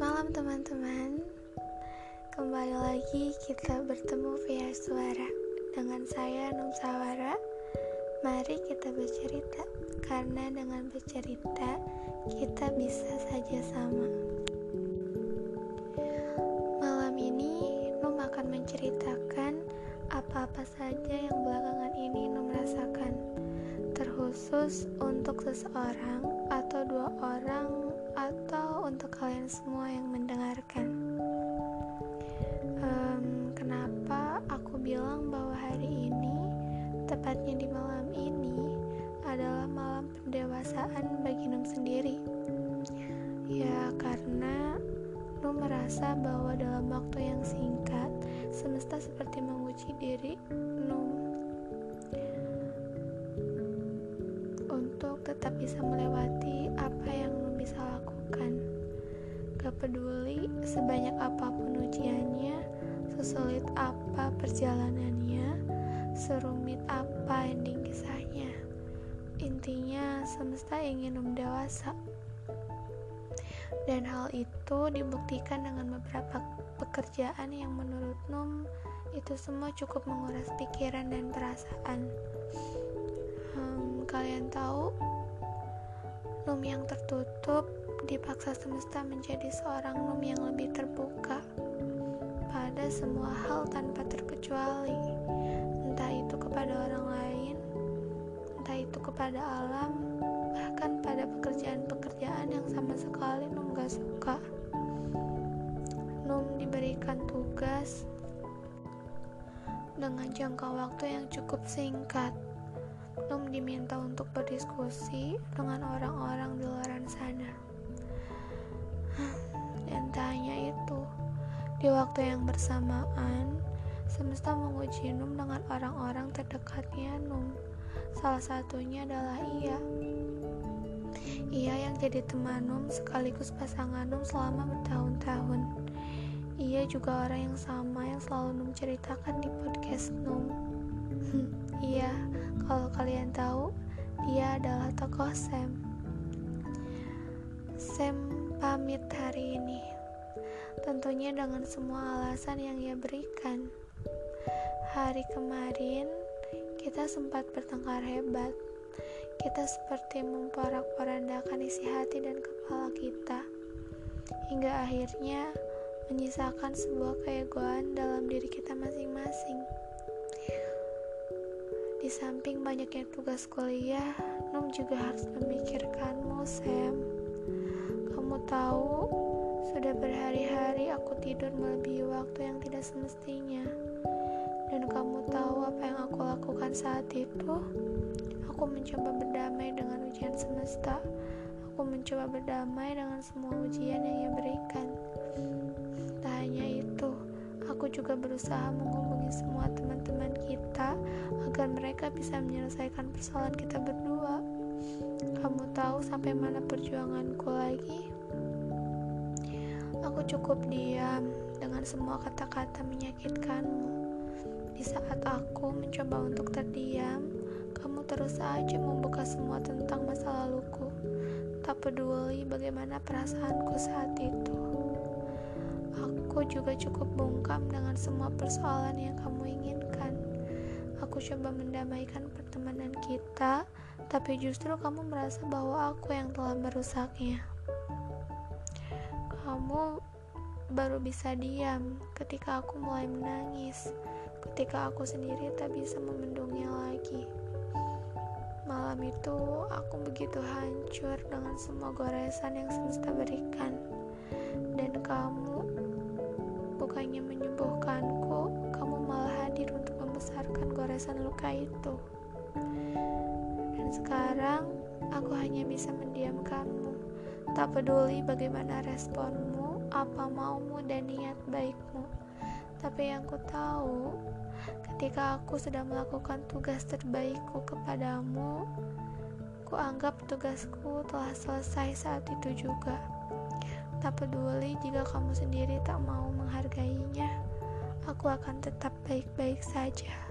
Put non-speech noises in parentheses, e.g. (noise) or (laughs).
malam teman-teman. Kembali lagi kita bertemu via suara. Dengan saya Num Sawara. Mari kita bercerita. Karena dengan bercerita Kita bisa saja sama. Malam ini Num akan menceritakan Apa-apa saja yang belakangan ini Num rasakan. Terkhusus untuk seseorang Atau dua orang kalian semua yang mendengarkan. Um, kenapa aku bilang bahwa hari ini, tepatnya di malam ini, adalah malam pendewasaan bagi Num sendiri? Ya, karena Num merasa bahwa dalam waktu yang singkat, semesta seperti menguji diri Num untuk tetap bisa melewati apa yang bisa lakukan. Gak peduli sebanyak apa pun ujiannya, sesulit apa perjalanannya, serumit apa ending kisahnya. Intinya semesta ingin Num dewasa. Dan hal itu dibuktikan dengan beberapa pekerjaan yang menurut Num itu semua cukup menguras pikiran dan perasaan. Hmm, kalian tahu Num yang tertutup dipaksa semesta menjadi seorang Num yang lebih terbuka pada semua hal tanpa terkecuali, entah itu kepada orang lain, entah itu kepada alam, bahkan pada pekerjaan-pekerjaan yang sama sekali Num gak suka. Num diberikan tugas dengan jangka waktu yang cukup singkat Num diminta untuk berdiskusi dengan orang-orang di luar sana. Dan tak hanya itu, di waktu yang bersamaan, semesta menguji Num dengan orang-orang terdekatnya Num. Salah satunya adalah Ia. Ia yang jadi teman Num sekaligus pasangan Num selama bertahun-tahun. Ia juga orang yang sama yang selalu Num ceritakan di podcast Num. (laughs) Iya, kalau kalian tahu, dia adalah tokoh Sam. Sam pamit hari ini. Tentunya dengan semua alasan yang ia berikan. Hari kemarin, kita sempat bertengkar hebat. Kita seperti memporak-porandakan isi hati dan kepala kita. Hingga akhirnya menyisakan sebuah keegoan dalam diri kita masing-masing. Di samping banyaknya tugas kuliah, Num juga harus memikirkanmu, Sam. Kamu tahu, sudah berhari-hari aku tidur melebihi waktu yang tidak semestinya. Dan kamu tahu apa yang aku lakukan saat itu? Aku mencoba berdamai dengan ujian semesta. Aku mencoba berdamai dengan semua ujian yang ia berikan. Tak hanya itu, aku juga berusaha menghubungi semua teman-teman kita agar mereka bisa menyelesaikan persoalan kita berdua. Kamu tahu sampai mana perjuanganku lagi? Aku cukup diam dengan semua kata-kata menyakitkanmu. Di saat aku mencoba untuk terdiam, kamu terus saja membuka semua tentang masa laluku. Tak peduli bagaimana perasaanku saat itu. Aku juga cukup bungkam dengan semua persoalan yang kamu inginkan. Aku coba mendamaikan pertemanan kita, tapi justru kamu merasa bahwa aku yang telah merusaknya. Kamu baru bisa diam ketika aku mulai menangis, ketika aku sendiri tak bisa membendungnya lagi. Malam itu aku begitu hancur dengan semua goresan yang semesta berikan, dan kamu bukannya menyembuhkanku, kamu malah hadir untuk membesarkan goresan luka itu. Dan sekarang aku hanya bisa mendiamkanmu, tak peduli bagaimana responmu, apa maumu dan niat baikmu. Tapi yang ku tahu, ketika aku sudah melakukan tugas terbaikku kepadamu, ku anggap tugasku telah selesai saat itu juga. Tak peduli jika kamu sendiri tak mau menghargainya, aku akan tetap baik-baik saja.